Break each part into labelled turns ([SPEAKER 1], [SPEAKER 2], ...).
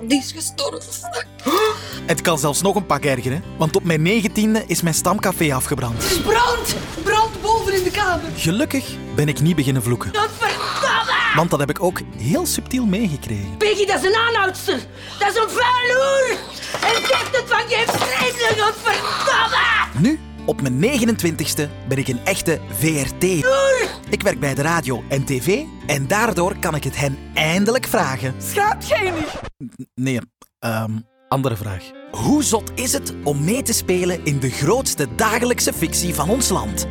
[SPEAKER 1] Die is gestorven.
[SPEAKER 2] Het kan zelfs nog een pak ergeren, want op mijn negentiende is mijn stamcafé afgebrand.
[SPEAKER 1] Er is brand! Brand boven in de kamer.
[SPEAKER 2] Gelukkig ben ik niet beginnen vloeken,
[SPEAKER 1] Godverdamme!
[SPEAKER 2] want dat heb ik ook heel subtiel meegekregen.
[SPEAKER 1] Peggy, dat is een aanhoudster. Dat is een vuil hoer. En zegt het van geen vreemde, godverdamme!
[SPEAKER 2] Nu, op mijn 29ste, ben ik een echte VRT. Ik werk bij de radio en tv en daardoor kan ik het hen eindelijk vragen.
[SPEAKER 1] Niet?
[SPEAKER 2] Nee, ehm, andere vraag. Hoe zot is het om mee te spelen in de grootste dagelijkse fictie van ons land?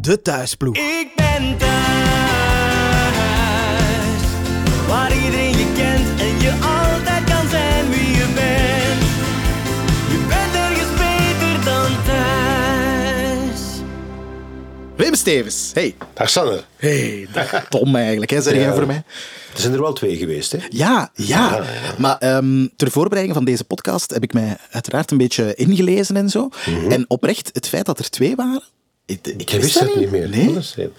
[SPEAKER 2] De Thuisploeg.
[SPEAKER 3] Ik ben thuis,
[SPEAKER 2] Stevens. Hey.
[SPEAKER 4] Dag Sander.
[SPEAKER 2] Hey, dag Tom eigenlijk, hè, zeg jij
[SPEAKER 4] Ja.
[SPEAKER 2] voor mij?
[SPEAKER 4] Er zijn er wel twee geweest, hè?
[SPEAKER 2] Ja, ja. Maar ehm, ter voorbereiding van deze podcast heb ik mij uiteraard een beetje ingelezen en zo. En oprecht, het feit dat er twee waren... Ik, ik
[SPEAKER 4] wist het niet meer.
[SPEAKER 2] Nee?
[SPEAKER 4] Dat het.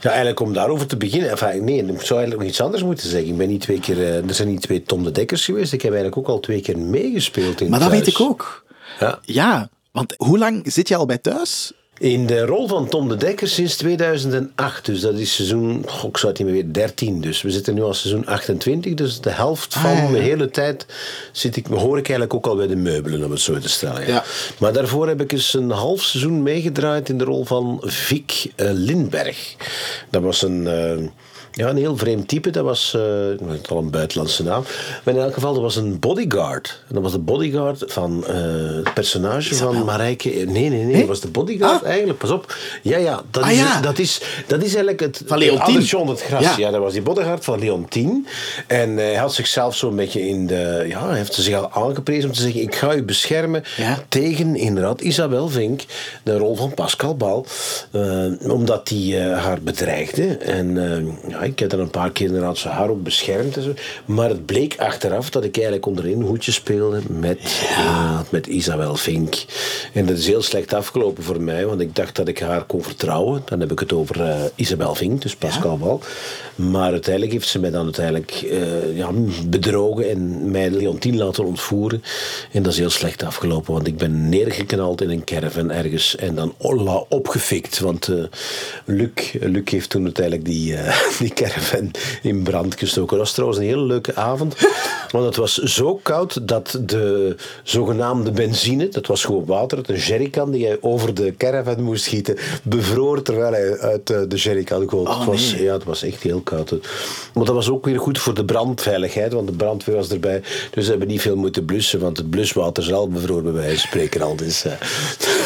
[SPEAKER 4] Ja, eigenlijk om daarover te beginnen. Enfin, nee, ik zou eigenlijk nog iets anders moeten zeggen. Ik ben niet twee keer, eh, er zijn niet twee Tom de Dekkers geweest. Ik heb eigenlijk ook al twee keer meegespeeld in
[SPEAKER 2] Maar dat
[SPEAKER 4] thuis.
[SPEAKER 2] weet ik ook.
[SPEAKER 4] Ja.
[SPEAKER 2] Ja, want hoe lang zit je al bij thuis?
[SPEAKER 4] In de rol van Tom de Dekker sinds 2008. Dus dat is seizoen, goh, ik zou het niet meer weten, 13. Dus we zitten nu al seizoen 28. Dus de helft van
[SPEAKER 2] Ah, ja, ja.
[SPEAKER 4] de hele tijd zit ik, hoor ik eigenlijk ook al bij de meubelen, om het zo te stellen. Ja.
[SPEAKER 2] Ja.
[SPEAKER 4] Maar daarvoor heb ik eens een half seizoen meegedraaid in de rol van Vic eh, Lindberg. Dat was een... eh, ja, een heel vreemd type. Dat was eh, het is al een buitenlandse naam. Maar in elk geval, dat was een bodyguard. En dat was de bodyguard van eh, het personage van Marijke. Nee, nee, nee. Dat was de bodyguard
[SPEAKER 2] Ah.
[SPEAKER 4] eigenlijk. Pas op. Ja, ja. Dat,
[SPEAKER 2] Ah,
[SPEAKER 4] is,
[SPEAKER 2] ja.
[SPEAKER 4] Dat, is, dat is eigenlijk het...
[SPEAKER 2] Van Leontien.
[SPEAKER 4] het gras.
[SPEAKER 2] Ja.
[SPEAKER 4] Ja. dat was die bodyguard van Leontien. En eh, hij had zichzelf zo'n beetje in de... Ja, hij heeft zich al aangeprezen om te zeggen... Ik ga u beschermen
[SPEAKER 2] Ja.
[SPEAKER 4] tegen inderdaad Isabel Vink. De rol van Pascal Bal. eh, omdat die eh, haar bedreigde. En eh, ja, ik heb er een paar keer inderdaad zo haar op beschermd. En zo. Maar het bleek achteraf dat ik eigenlijk onderin hoedje speelde met, eh, met Isabel Vink. En dat is heel slecht afgelopen voor mij. Want ik dacht dat ik haar kon vertrouwen. Dan heb ik het over eh, Isabel Vink, dus Pascal Bal. Maar uiteindelijk heeft ze mij dan uiteindelijk eh, ja, bedrogen en mij Leontien laten ontvoeren. En dat is heel slecht afgelopen, want ik ben neergeknald in een caravan ergens en dan olla opgefikt. Want Luc, Luc heeft toen uiteindelijk die, die caravan in brand gestoken. Dat was trouwens een hele leuke avond, want het was zo koud dat de zogenaamde benzine, dat was gewoon water, uit een jerrycan die hij over de caravan moest gieten, bevroor terwijl hij uit eh, de jerrycan goot.
[SPEAKER 2] Oh,
[SPEAKER 4] het was,
[SPEAKER 2] nee.
[SPEAKER 4] ja, het was echt heel koud. Maar dat was ook weer goed voor de brandveiligheid, want de brandweer was erbij. Dus ze hebben niet veel moeten blussen, want het bluswater zelf bevroor bij wijze van spreken al. Dus,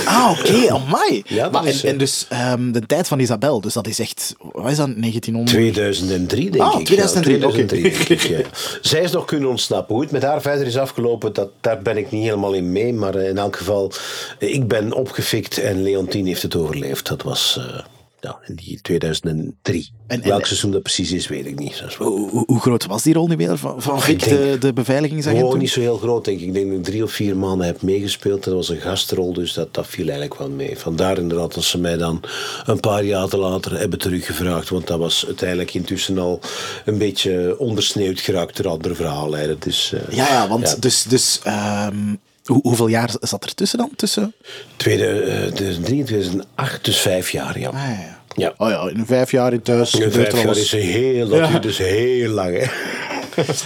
[SPEAKER 2] Ah, oké, amai.
[SPEAKER 4] Ja, dat
[SPEAKER 2] maar, en, en
[SPEAKER 4] eh,
[SPEAKER 2] dus ehm, de tijd van Isabel, dus dat is echt... Wat is dat, 1900?
[SPEAKER 4] 2003, denk
[SPEAKER 2] Ah,
[SPEAKER 4] ik.
[SPEAKER 2] 2003,
[SPEAKER 4] ja,
[SPEAKER 2] oké.
[SPEAKER 4] 2003 denk ik, ja. Zij is nog kunnen ontsnappen. Hoe het met haar verder is afgelopen, dat, daar ben ik niet helemaal in mee. Maar eh, in elk geval, eh, ik ben opgefikt en Leontien heeft het overleefd. Dat was ja, in die 2003.
[SPEAKER 2] En- en-
[SPEAKER 4] Welk seizoen dat precies is, weet ik niet.
[SPEAKER 2] Hoe, hoe- hoe groot was die rol nu weer van, van Vic, de, de beveiligingsagent?
[SPEAKER 4] Gewoon niet zo heel groot, denk ik. Ik denk dat ik drie of vier maanden heb meegespeeld. Dat was een gastrol, dus dat, dat viel eigenlijk wel mee. Vandaar inderdaad dat ze mij dan een paar jaar later hebben teruggevraagd. Want dat was uiteindelijk intussen al een beetje ondersneeuwd geraakt door andere verhaallijnen. Dus, eh,
[SPEAKER 2] Ja, ja, want
[SPEAKER 4] ja.
[SPEAKER 2] dus... dus ehm, hoe, hoeveel jaar zat er tussen dan? Tussen?
[SPEAKER 4] Tweede, eh, 2003 2008, dus vijf jaar, ja.
[SPEAKER 2] Ah, ja, ja. Oh ja, in vijf jaar in thuis. Gebeurt
[SPEAKER 4] vijf jaar is heel, dat
[SPEAKER 2] Ja.
[SPEAKER 4] duurt dus heel lang, hè.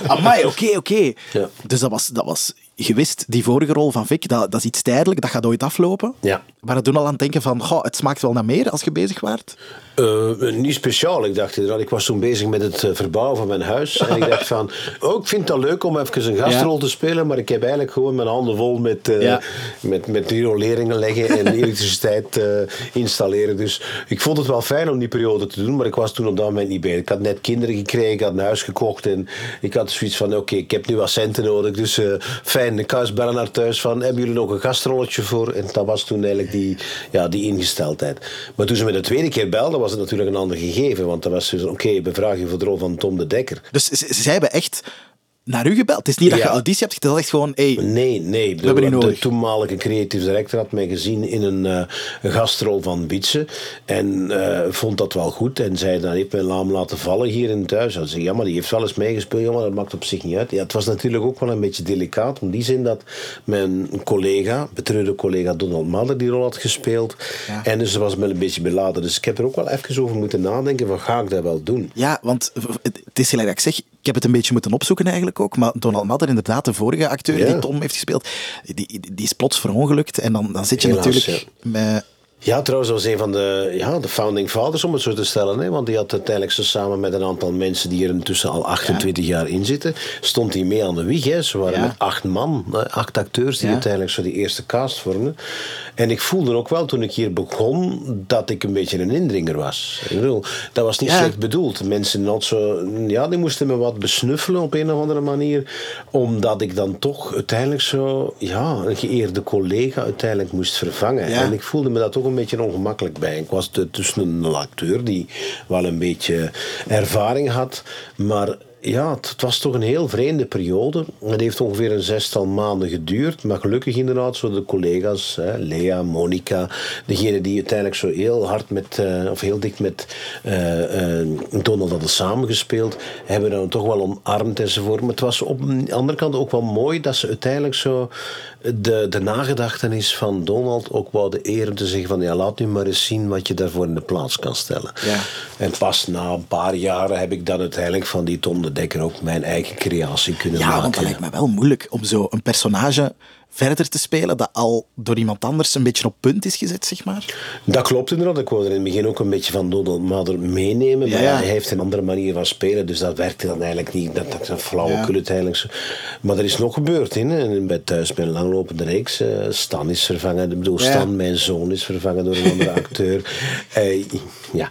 [SPEAKER 2] Amai, oké, oké.
[SPEAKER 4] Ja.
[SPEAKER 2] Dus dat was, dat was... Je wist, die vorige rol van Vic, dat, dat is iets tijdelijk, dat gaat ooit aflopen.
[SPEAKER 4] Ja.
[SPEAKER 2] Maar dat doen al aan het denken van, goh, het smaakt wel naar meer als je bezig waart.
[SPEAKER 4] Eh, niet speciaal. Ik dacht inderdaad, ik was toen bezig met het eh, verbouwen van mijn huis. En ik dacht van, oh, ik vind het leuk om even een gastrol te spelen, maar ik heb eigenlijk gewoon mijn handen vol met, eh
[SPEAKER 2] Ja.
[SPEAKER 4] met, met rioleringen leggen en elektriciteit eh, installeren. Dus ik vond het wel fijn om die periode te doen, maar ik was toen op dat moment niet bezig. Ik had net kinderen gekregen, ik had een huis gekocht en ik had zoiets van, oké, ik heb nu wat centen nodig, dus eh, fijn fijn. Ik ga bellen naar thuis van, hebben jullie nog een gastrolletje voor? En dat was toen eigenlijk die, ja, die ingesteldheid. Maar toen ze me de tweede keer belden, was het natuurlijk een ander gegeven. Want dan was zo, oké, bevraag je voor de rol van Tom de Dekker.
[SPEAKER 5] Dus zij hebben echt naar u gebeld. Het is niet dat je auditie hebt gedaan, echt gewoon... Hey,
[SPEAKER 4] Nee, nee. De,
[SPEAKER 5] hebben
[SPEAKER 4] de
[SPEAKER 5] nodig.
[SPEAKER 4] toenmalige creative director had mij gezien in een, een gastrol van Wietse. En eh, vond dat wel goed. En zei, dan heeft mijn laam laten vallen hier in het huis. Hij zei, ja, maar die heeft wel eens meegespeeld. Ja, maar dat maakt op zich niet uit. Ja, het was natuurlijk ook wel een beetje delicaat. In die zin dat mijn collega, betreurde collega Donald Madder, die rol had gespeeld.
[SPEAKER 5] Ja.
[SPEAKER 4] En dus was wel een beetje beladen. Dus ik heb er ook wel even over moeten nadenken van, ga ik dat wel doen?
[SPEAKER 5] Ja, want het het is gelijk dat ik zeg, ik heb het een beetje moeten opzoeken eigenlijk ook. Maar Donald Madder, inderdaad, de vorige acteur
[SPEAKER 4] Ja.
[SPEAKER 5] die Tom heeft gespeeld, die, die, is plots verongelukt. En dan, dan zit je
[SPEAKER 4] Helaas,
[SPEAKER 5] natuurlijk met...
[SPEAKER 4] Ja, trouwens, dat was een van de, ja, de founding fathers, om het zo te stellen. Hè? Want die had uiteindelijk zo samen met een aantal mensen die er intussen al 28 jaar in zitten, stond hij mee aan de wieg. Hè? Ze waren
[SPEAKER 5] Ja.
[SPEAKER 4] met acht man, acht acteurs die
[SPEAKER 5] Ja.
[SPEAKER 4] uiteindelijk zo die eerste cast vormden. En ik voelde ook wel toen ik hier begon dat ik een beetje een indringer was. Ik bedoel, dat was niet slecht bedoeld. Mensen not zo, ja, die moesten me wat besnuffelen op een of andere manier, omdat ik dan toch uiteindelijk zo, ja, een geëerde collega uiteindelijk moest vervangen. En ik voelde me daar toch een beetje ongemakkelijk bij. Ik was tussen een acteur die wel een beetje ervaring had, maar ja, het, het was toch een heel vreemde periode. Het heeft ongeveer een zestal maanden geduurd, maar gelukkig inderdaad zo de collega's, hè, Lea, Monica, degene die uiteindelijk zo heel hard met, eh, of heel dicht met eh, eh, Donald hadden samengespeeld, hebben dan toch wel omarmd enzovoort. Maar het was op de andere kant ook wel mooi dat ze uiteindelijk zo de, de nagedachtenis van Donald ook wouden eren te zeggen van ja, laat nu maar eens zien wat je daarvoor in de plaats kan stellen.
[SPEAKER 5] Ja.
[SPEAKER 4] En pas na een paar jaren heb ik dan uiteindelijk van die Tom de Dekker ook mijn eigen creatie kunnen
[SPEAKER 5] Ja,
[SPEAKER 4] maken.
[SPEAKER 5] want dat lijkt me wel moeilijk om zo een personage verder te spelen dat al door iemand anders een beetje op punt is gezet, zeg maar.
[SPEAKER 4] Dat klopt inderdaad. Ik wilde er in het begin ook een beetje van Donald meenemen. Maar
[SPEAKER 5] Ja,
[SPEAKER 4] hij heeft een andere manier van spelen. Dus dat werkte dan eigenlijk niet. Dat, dat is een flauwekul
[SPEAKER 5] Ja.
[SPEAKER 4] uiteindelijk. Maar er is nog gebeurd. En bij Thuis bij een langlopende reeks. eh, Stan is vervangen. Ik bedoel,
[SPEAKER 5] Ja.
[SPEAKER 4] Stan, mijn zoon, is vervangen door een andere acteur. Eh, ja.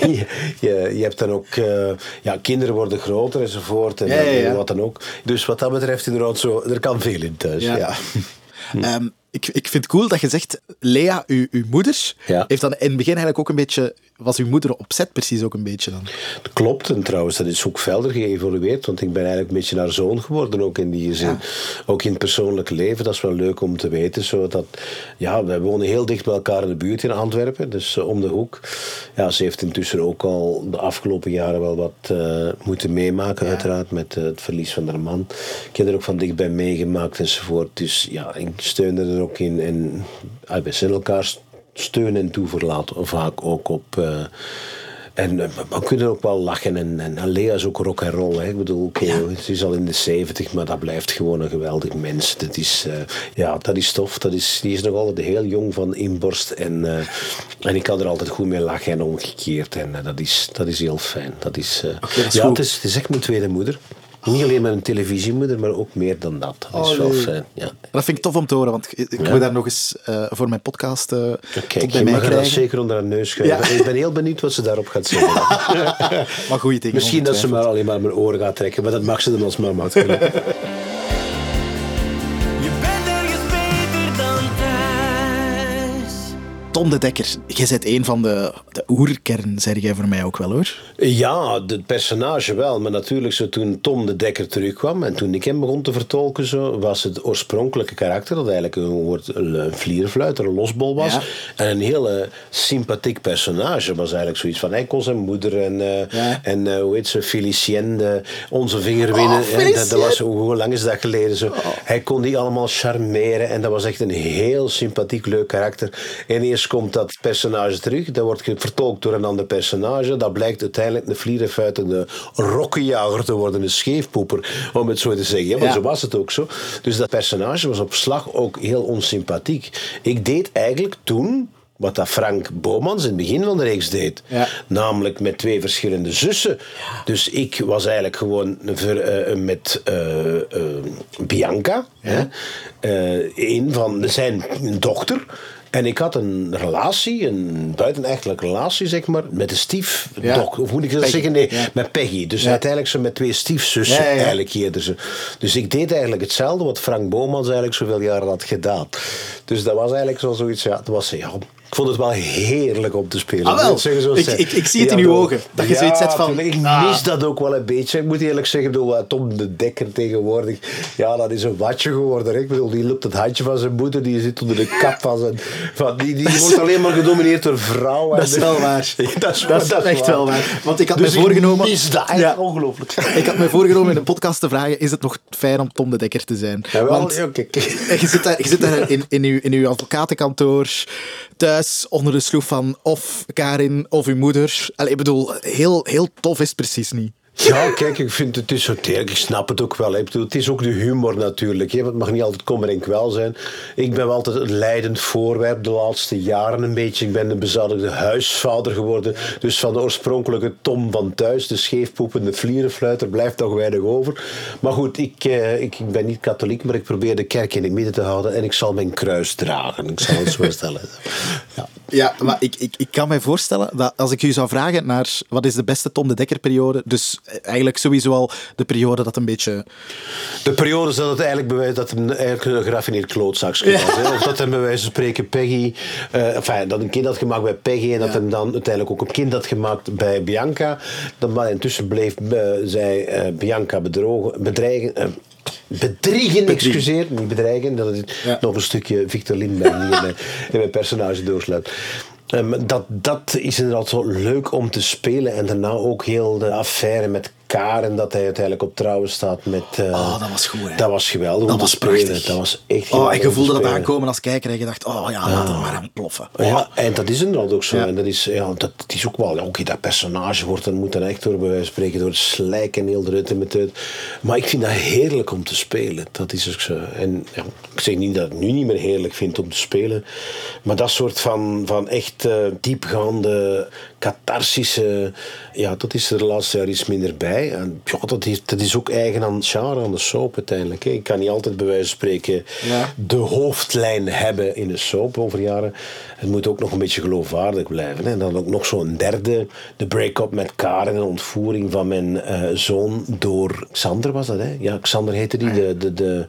[SPEAKER 4] Je, je, hebt dan ook... eh, ja, kinderen worden groter enzovoort. En wat dan ook. Dus wat dat betreft inderdaad zo... Er kan veel in thuis.
[SPEAKER 5] Ja.
[SPEAKER 4] Ja.
[SPEAKER 5] Ik, ik vind het cool dat je zegt, Lea, uw, uw moeder,
[SPEAKER 4] Ja.
[SPEAKER 5] heeft dan in het begin eigenlijk ook een beetje, was uw moeder opzet precies ook een beetje dan?
[SPEAKER 4] Dat klopt. En trouwens, dat is ook verder geëvolueerd. Want ik ben eigenlijk een beetje naar zoon geworden, ook in die zin. Ook in het persoonlijke leven. Dat is wel leuk om te weten. Zodat, ja, wij wonen heel dicht bij elkaar in de buurt in Antwerpen. Dus eh, om de hoek. Ja, ze heeft intussen ook al de afgelopen jaren wel wat eh, moeten meemaken, uiteraard. Met eh, het verlies van haar man. Ik heb er ook van dichtbij meegemaakt enzovoort. Dus ja, ik steunde er ook in. En wij zijn elkaar steun en toeverlaat vaak ook op. eh, en eh, we kunnen ook wel lachen. En, en, en Lea is ook rock en roll. Hè. Ik bedoel, het is al in de 70, maar dat blijft gewoon een geweldig mens. Dat is, eh, ja, dat is tof. Dat is, die is nog altijd heel jong van inborst. En, en ik kan er altijd goed mee lachen en omgekeerd. En dat, is, dat is heel fijn. Dat is,
[SPEAKER 5] dat is
[SPEAKER 4] ja, het is, het is echt mijn tweede moeder. Niet alleen mijn televisiemoeder, maar ook meer dan dat. Dat is wel
[SPEAKER 5] Allee.
[SPEAKER 4] fijn. Ja.
[SPEAKER 5] Dat vind ik tof om te horen, want ik
[SPEAKER 4] Ja.
[SPEAKER 5] moet daar nog eens eh, voor mijn podcast eh, tot
[SPEAKER 4] Kijk,
[SPEAKER 5] bij
[SPEAKER 4] je
[SPEAKER 5] mij
[SPEAKER 4] mag dat zeker onder haar neus schuiven.
[SPEAKER 5] Ja.
[SPEAKER 4] Ik ben heel benieuwd wat ze daarop gaat zeggen.
[SPEAKER 5] Maar goede dingen.
[SPEAKER 4] Misschien dat ze maar alleen maar mijn oren gaat trekken, maar dat mag ze dan als mama.
[SPEAKER 5] Tom de Dekker, jij bent een van de, de oerkern, zeg jij voor mij ook wel hoor.
[SPEAKER 4] Ja, het personage wel. Maar natuurlijk, zo toen Tom de Dekker terugkwam en toen ik hem begon te vertolken, zo, was het oorspronkelijke karakter, dat eigenlijk een, woord, een vlierenfluiter, een losbol was.
[SPEAKER 5] Ja.
[SPEAKER 4] En een hele sympathiek personage was eigenlijk zoiets van, hij kon zijn moeder en, eh,
[SPEAKER 5] Ja.
[SPEAKER 4] en eh, hoe heet ze, Felicien, de- onze vinger winnen.
[SPEAKER 5] Oh,
[SPEAKER 4] Hè, dat, dat was, hoe lang is dat geleden? Zo. Hij kon die allemaal charmeren en dat was echt een heel sympathiek, leuk karakter. En eerst komt dat personage terug, dat wordt vertolkt door een ander personage. Dat blijkt uiteindelijk een vlierenfuitende rokkenjager te worden, een scheefpoeper, om het zo te zeggen. Ja, maar
[SPEAKER 5] Ja.
[SPEAKER 4] zo was het ook zo. Dus dat personage was op slag ook heel onsympathiek. Ik deed eigenlijk toen wat dat Frank Bomans in het begin van de reeks deed.
[SPEAKER 5] Ja.
[SPEAKER 4] Namelijk met twee verschillende zussen. Dus ik was eigenlijk gewoon ver- eh, met eh, eh, Bianca. Hè? Een van zijn dochter. En ik had een relatie, een buitenechtelijke relatie, zeg maar, met een stiefdok.
[SPEAKER 2] Ja.
[SPEAKER 4] Of moet ik dat
[SPEAKER 2] Peggy,
[SPEAKER 4] zeggen? Nee,
[SPEAKER 2] ja.
[SPEAKER 4] met Peggy. Dus
[SPEAKER 2] Ja.
[SPEAKER 4] uiteindelijk zo met twee stiefzussen eigenlijk hier. Dus, dus ik deed eigenlijk hetzelfde wat Frank Bomans eigenlijk zoveel jaren had gedaan. Dus dat was eigenlijk zo zoiets, ja, dat was, ja, ik vond het wel heerlijk om te spelen.
[SPEAKER 2] Ah, wel.
[SPEAKER 4] Zeggen
[SPEAKER 2] Ik- ik- ik zie het in uw ogen, dat je zoiets van,
[SPEAKER 4] Ik
[SPEAKER 2] ah.
[SPEAKER 4] mis dat ook wel een beetje. Ik moet eerlijk zeggen, ik bedoel, eh, Tom de Dekker tegenwoordig, ja, dat is een watje geworden. hè. Ik bedoel, die loopt het handje van zijn moeder, die zit onder de kap van zijn... Van, die die wordt alleen maar gedomineerd door vrouwen.
[SPEAKER 2] Dat is wel waar.
[SPEAKER 4] Dat is,
[SPEAKER 2] Dat is echt wel waar. Want ik had
[SPEAKER 4] Dus
[SPEAKER 2] me voorgenomen...
[SPEAKER 4] Mis dat.
[SPEAKER 2] Ja.
[SPEAKER 4] Ongelooflijk.
[SPEAKER 2] Ik had me voorgenomen in de podcast te vragen: is het nog fijn om Tom de Dekker te zijn?
[SPEAKER 4] Ja, wel,
[SPEAKER 2] Want je zit daar, je zit daar in, in, uw, in uw advocatenkantoor, thuis onder de sloef van of Karin of uw moeder. Ik bedoel, heel, heel tof is het precies niet.
[SPEAKER 4] Ja, kijk, ik vind het teerlijk. Ik snap het ook wel. hè. Het is ook de humor natuurlijk. Hè. Het mag niet altijd kommer en kwel zijn. Ik ben wel altijd een leidend voorwerp de laatste jaren een beetje. Ik ben een bezadigde huisvader geworden. Dus van de oorspronkelijke Tom van thuis, de scheefpoepende vlierenfluiter, blijft nog weinig over. Maar goed, ik, eh, ik, ik ben niet katholiek, maar ik probeer de kerk in het midden te houden. En ik zal mijn kruis dragen. Ik zal het zo stellen. Ja.
[SPEAKER 2] Ja, maar ik, ik, ik kan mij voorstellen dat als ik u zou vragen naar wat is de beste Tom de Dekker periode, dus eigenlijk sowieso al de periode dat een beetje...
[SPEAKER 4] De periode is dat het eigenlijk bewijst dat een, eigenlijk een geraffineerd klootzakje was. Hè? Of dat hij bij wijze van spreken Peggy... eh enfin, dat een kind had gemaakt bij Peggy en dat hij dan uiteindelijk ook een kind had gemaakt bij Bianca. Dan, maar intussen bleef eh, zij eh, Bianca bedrogen, bedreigen... Bedriegen, excuseer, niet bedreigen. Dat is
[SPEAKER 2] Ja.
[SPEAKER 4] nog een stukje Victor Lindbergh die in mijn, personage doorsluit. Ehm, dat, dat is inderdaad zo leuk om te spelen. En daarna ook heel de affaire met Karen, dat hij uiteindelijk op trouwen staat met...
[SPEAKER 2] Oh, dat was goed, hè?
[SPEAKER 4] Dat was geweldig
[SPEAKER 2] Dat was
[SPEAKER 4] spelen.
[SPEAKER 2] prachtig.
[SPEAKER 4] Dat was echt
[SPEAKER 2] Oh, en je voelde dat
[SPEAKER 4] spelen.
[SPEAKER 2] aankomen als kijker en je dacht, oh ja, laat hem maar aanploffen. Oh.
[SPEAKER 4] Ja, en dat is inderdaad ook zo.
[SPEAKER 2] Ja.
[SPEAKER 4] En dat is, ja, dat, het is ook wel, dat personage wordt dan moet dan echt door, bij wijze van spreken, door het slijk en heel eruit en met uit. Maar ik vind dat heerlijk om te spelen. Dat is ook zo. En ja, ik zeg niet dat ik het nu niet meer heerlijk vind om te spelen. Maar dat soort van, van echt eh, diepgaande, catharsische, ja, dat is er de laatste jaar iets minder bij. En ja, dat is, dat is ook eigen aan het genre, aan de soap uiteindelijk. hè. Ik kan niet altijd bij wijze van spreken
[SPEAKER 2] Ja.
[SPEAKER 4] de hoofdlijn hebben in een soap over jaren. Het moet ook nog een beetje geloofwaardig blijven. Hè. En dan ook nog zo'n derde, de break-up met Karen en ontvoering van mijn eh, zoon door Xander was dat, hè? Ja, Xander heette die, de, de, de,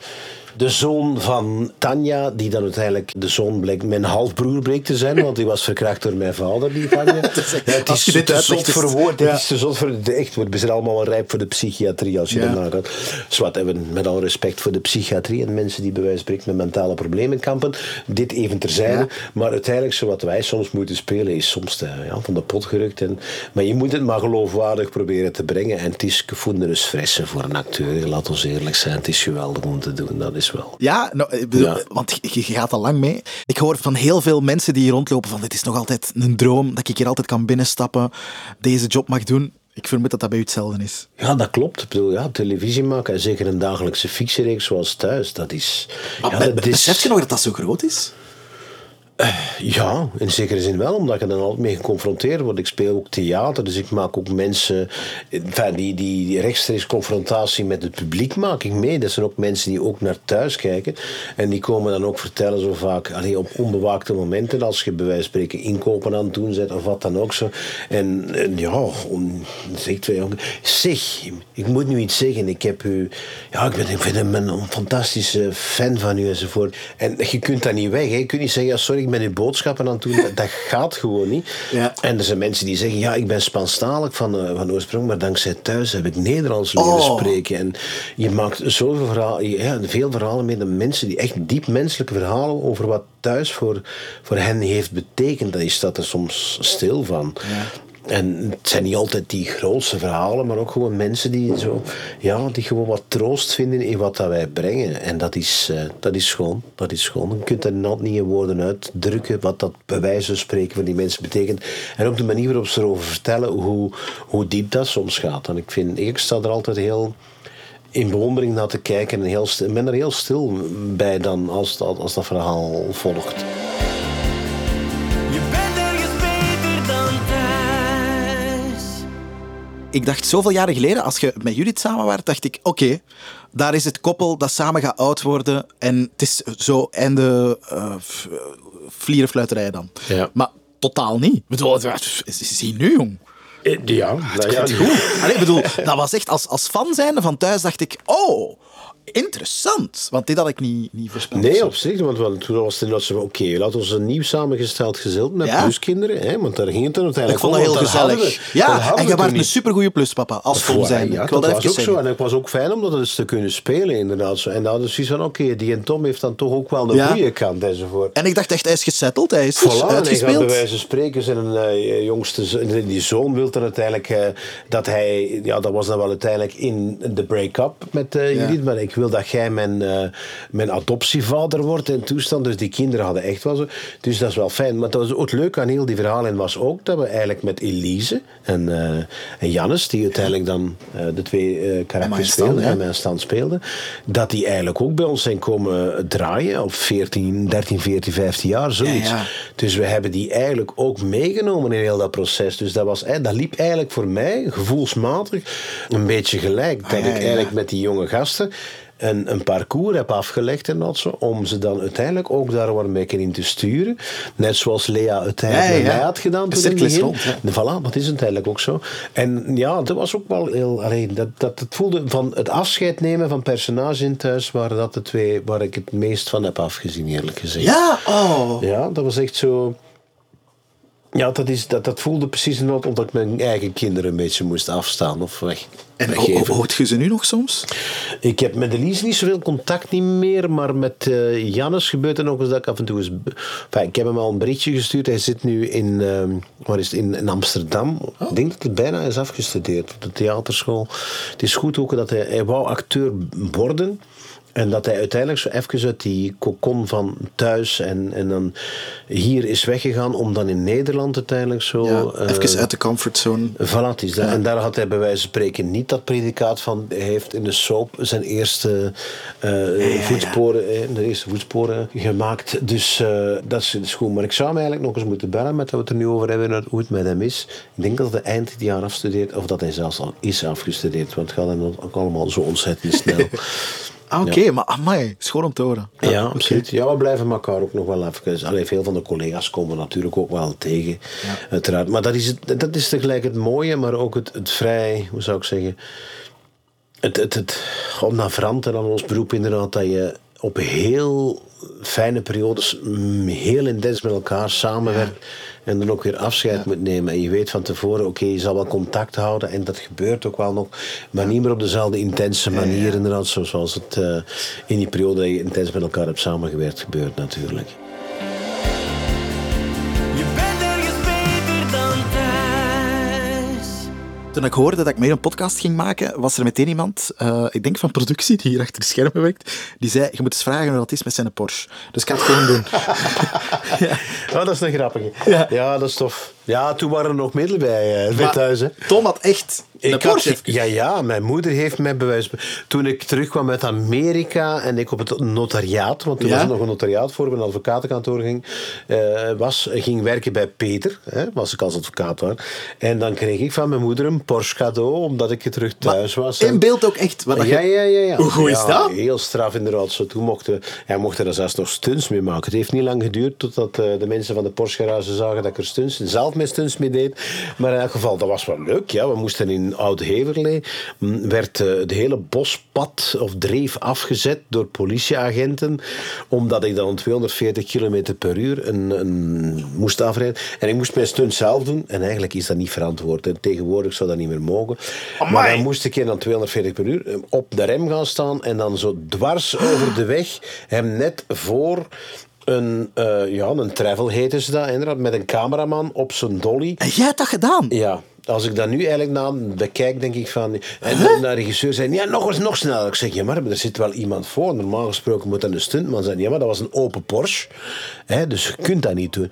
[SPEAKER 4] de zoon van Tanja, die dan uiteindelijk de zoon bleek mijn halfbroer bleek te zijn, want die was verkracht door mijn vader, die Tanja. Ja, het is
[SPEAKER 2] dit
[SPEAKER 4] te zot voor woord. Het is te zot voor de echt. We zijn allemaal wel rijp voor de psychiatrie als je
[SPEAKER 2] Ja.
[SPEAKER 4] dat nagaat. Zwart hebben met al respect voor de psychiatrie en mensen die bij wijze van spreken met mentale problemen kampen. Dit even terzijde.
[SPEAKER 2] Ja.
[SPEAKER 4] Maar uiteindelijk, zo wat wij soms moeten spelen, is soms de, ja, van de pot gerukt. En, maar je moet het maar geloofwaardig proberen te brengen. En het is gevoelens fressen voor een acteur. Laat ons eerlijk zijn, het is geweldig om te doen. Dat is wel.
[SPEAKER 2] Ja, nou, ik bedoel,
[SPEAKER 4] Ja.
[SPEAKER 2] want je, je gaat al lang mee. Ik hoor van heel veel mensen die hier rondlopen van dit is nog altijd een droom, dat ik hier altijd kan binnenstappen, deze job mag doen. Ik vermoed dat dat bij u hetzelfde is.
[SPEAKER 4] Ja, dat klopt. Ik bedoel, ja, televisie maken en zeker een dagelijkse fictiereeks zoals thuis, dat is... ja, dat is
[SPEAKER 2] Besef je nog dat dat zo groot is?
[SPEAKER 4] Ja, in zekere zin wel, omdat je dan altijd mee geconfronteerd wordt. Ik speel ook theater, dus ik maak ook mensen... Die, die, rechtstreeks confrontatie met het publiek maak ik mee. Dat zijn ook mensen die ook naar thuis kijken. En die komen dan ook vertellen zo vaak, allee, op onbewaakte momenten, als je bij wijze van spreken inkopen aan het doen bent of wat dan ook zo. En, ja, om, twee zeg, ik moet nu iets zeggen. Ik heb u, ja, ik ben, ik een, een fantastische fan van u enzovoort. En je kunt dat niet weg. Hè. Je kunt niet zeggen, ja, sorry, ik ben uw boodschappen aan het doen. Dat, dat gaat gewoon niet.
[SPEAKER 2] Ja.
[SPEAKER 4] En er zijn mensen die zeggen, ja, ik ben Spaanstalig van, eh, van oorsprong, maar dankzij thuis heb ik Nederlands leren
[SPEAKER 2] Oh.
[SPEAKER 4] spreken. En je maakt zoveel verhalen, ja, veel verhalen met de mensen die echt diep menselijke verhalen over wat thuis voor, voor hen heeft betekend. Dan staat er soms stil van. En het zijn niet altijd die grootste verhalen, maar ook gewoon mensen die, zo, ja, die gewoon wat troost vinden in wat dat wij brengen. En dat is, eh, dat is schoon. Dat is schoon. Je kunt dat nooit niet in woorden uitdrukken, wat dat bij van spreken voor die mensen betekent. En ook de manier waarop ze erover vertellen, hoe, hoe diep dat soms gaat. En ik vind, ik sta er altijd heel in bewondering naar te kijken en heel ben er heel stil bij dan als als dat verhaal volgt.
[SPEAKER 2] Ik dacht zoveel jaren geleden, als je met Judith samen was, dacht ik, oké, daar is het koppel dat samen gaat oud worden. En het is zo einde uh, vlierenfluiterij dan.
[SPEAKER 4] Ja.
[SPEAKER 2] Maar totaal niet. Ik bedoel, zie nu, jong.
[SPEAKER 4] Eh, Ja, nou ja,
[SPEAKER 2] Goed. Allee, ik bedoel, dat was echt als, als fan zijnde van thuis dacht ik, oh, interessant. Want dit had ik niet, niet voorspeld.
[SPEAKER 4] Nee, op zich, want toen was het inderdaad zo, oké, laten we een nieuw samengesteld gezin met
[SPEAKER 2] Ja.
[SPEAKER 4] pluskinderen, hè, want daar ging het dan
[SPEAKER 2] ik
[SPEAKER 4] uiteindelijk
[SPEAKER 2] vond het heel gezellig.
[SPEAKER 4] we-
[SPEAKER 2] ja, en je was een supergoeie pluspapa, als zijn.
[SPEAKER 4] Ja,
[SPEAKER 2] ik wil
[SPEAKER 4] dat was ook zo. En het was ook fijn om dat eens te kunnen spelen, inderdaad. Zo. En dan hadden we zoiets van, oké, die en Tom heeft dan toch ook wel een
[SPEAKER 2] Ja.
[SPEAKER 4] goede kant enzovoort.
[SPEAKER 2] En ik dacht echt, hij is gesetteld, hij is
[SPEAKER 4] Voilà, en hij gaat bij
[SPEAKER 2] uitgespeeld.
[SPEAKER 4] wijze van spreken zijn eh, jongste zoon, die zoon wil dan uiteindelijk eh, dat hij, ja dat was dan wel uiteindelijk in de break-up met eh. Judith, maar ik wil dat jij mijn, eh, mijn adoptievader wordt en toestand. Dus die kinderen hadden echt wel zo. Dus dat is wel fijn. Maar dat was ook het leuke aan heel die verhalen was ook dat we eigenlijk met Elise en, eh, en Jannes, die uiteindelijk dan eh, de twee karakters speelden, en mijn stand speelden, dat die eigenlijk ook bij ons zijn komen draaien op 14, 13, 14, 15 jaar, zoiets.
[SPEAKER 2] Ja, ja.
[SPEAKER 4] Dus we hebben die eigenlijk ook meegenomen in heel dat proces. Dus dat, was, dat liep eigenlijk voor mij gevoelsmatig een beetje gelijk. Dat
[SPEAKER 2] Ah, ja,
[SPEAKER 4] ik eigenlijk met die jonge gasten een, een parcours heb afgelegd en dat zo, om ze dan uiteindelijk ook daar een beetje in te sturen. Net zoals Lea uiteindelijk
[SPEAKER 2] Ja,
[SPEAKER 4] mij had gedaan toen in het
[SPEAKER 2] rond, ja.
[SPEAKER 4] Voilà, dat is uiteindelijk ook zo. En ja, dat was ook wel heel... Allee, dat, dat, het voelde van het afscheid nemen van personages in thuis waren dat de twee waar ik het meest van heb afgezien, eerlijk gezegd.
[SPEAKER 2] Ja, oh.
[SPEAKER 4] Ja, dat was echt zo... Ja, dat, is, dat, dat voelde precies inderdaad omdat ik mijn eigen kinderen een beetje moest afstaan of weg,
[SPEAKER 2] En hoe,
[SPEAKER 4] weggeven.
[SPEAKER 2] hoort je ze nu nog soms?
[SPEAKER 4] Ik heb met Elise niet zoveel contact niet meer, maar met eh Jannes gebeurt er nog eens dat ik af en toe eens... Enfin, ik heb hem al een berichtje gestuurd. Hij zit nu in, waar is het, in, in Amsterdam. Ik denk dat hij bijna is afgestudeerd op de theaterschool. Het is goed ook dat hij, hij wou acteur worden. En dat hij uiteindelijk zo even uit die kokon van thuis en, en dan hier is weggegaan om dan in Nederland uiteindelijk zo...
[SPEAKER 2] Ja,
[SPEAKER 4] eh,
[SPEAKER 2] even uit de comfortzone.
[SPEAKER 4] Voilà, het is dat. En daar had hij bij wijze van spreken niet dat predicaat van. Hij heeft in de soap zijn eerste eh, voetsporen, eh, de eerste voetsporen gemaakt. Dus dat is, is goed. Maar ik zou hem eigenlijk nog eens moeten bellen met dat we het er nu over hebben, hoe het met hem is. Ik denk dat hij eind dit jaar afstudeert, of dat hij zelfs al is afgestudeerd. Want het gaat hem ook allemaal zo ontzettend snel.
[SPEAKER 2] Ah, oké, maar amai, schoon om te horen.
[SPEAKER 4] Ja, absoluut. Ja, we blijven elkaar ook nog wel even... Allee, veel van de collega's komen natuurlijk ook wel tegen, uiteraard. Maar dat is, het, dat is tegelijk het mooie, maar ook het, het vrij... Hoe zou ik zeggen? Het, het, het navrante aan ons beroep inderdaad, dat je op heel fijne periodes mm, heel intens met elkaar samenwerkt en dan ook weer afscheid moet nemen. En je weet van tevoren, oké, je zal wel contact houden en dat gebeurt ook wel nog, maar niet meer op dezelfde intense manier inderdaad, zoals het eh, in die periode dat je intens met elkaar hebt samengewerkt gebeurt natuurlijk.
[SPEAKER 2] Toen ik hoorde dat ik mee een podcast ging maken, was er meteen iemand, eh, ik denk van productie, die hier achter de schermen werkt, die zei, je moet eens vragen hoe dat is met zijn Porsche. Dus ik ga het gewoon doen.
[SPEAKER 4] Oh, dat is een grappige.
[SPEAKER 2] Ja.
[SPEAKER 4] Ja. dat is tof. Ja, toen waren er nog middelen bij, uh,
[SPEAKER 2] Maar
[SPEAKER 4] thuis. Hè.
[SPEAKER 2] Tom had echt een
[SPEAKER 4] Ik had,
[SPEAKER 2] Porsche.
[SPEAKER 4] ja, ja, mijn moeder heeft mij bewijs. Toen ik terugkwam uit Amerika en ik op het notariaat, want toen
[SPEAKER 2] Ja?
[SPEAKER 4] was er nog een notariaat voor, mijn advocatenkantoor ging, eh, was, ging werken bij Peter, hè, was ik als advocaat daar. En dan kreeg ik van mijn moeder een Porsche cadeau, omdat ik terug thuis was.
[SPEAKER 2] In beeld ook echt. Wat
[SPEAKER 4] ja, ja, ja, ja.
[SPEAKER 2] Hoe goed is
[SPEAKER 4] Ja,
[SPEAKER 2] dat?
[SPEAKER 4] Heel straf inderdaad. Zo, toen mochten, hij mocht er zelfs nog stunts mee maken. Het heeft niet lang geduurd totdat eh, de mensen van de Porsche garage zagen dat ik er stunts, zelf mee stunts mee deed. Maar in elk geval, dat was wel leuk. Ja. We moesten in Oud-Heverlee, m, werd eh, het hele bospad of dreef afgezet door politieagenten, omdat ik dan 240 km per uur een, een, moest afrijden. En ik moest mijn stunt zelf doen. En eigenlijk is dat niet verantwoord. En tegenwoordig zou dat niet meer mogen. Maar dan moest ik dan 240 per uur eh, op de rem gaan staan en dan zo dwars over de weg hem net voor een, eh, ja, een travel heten ze dat, inderdaad, met een cameraman op zijn dolly.
[SPEAKER 2] En jij hebt dat gedaan?
[SPEAKER 4] Ja, als ik dat nu eigenlijk na bekijk, denk ik van... En de, de regisseur zei, ja, nog eens, nog sneller. Ik zeg, ja, maar er zit wel iemand voor. Normaal gesproken moet dat een stuntman zijn. Ja, maar dat was een open Porsche. Hè, dus je kunt dat niet doen.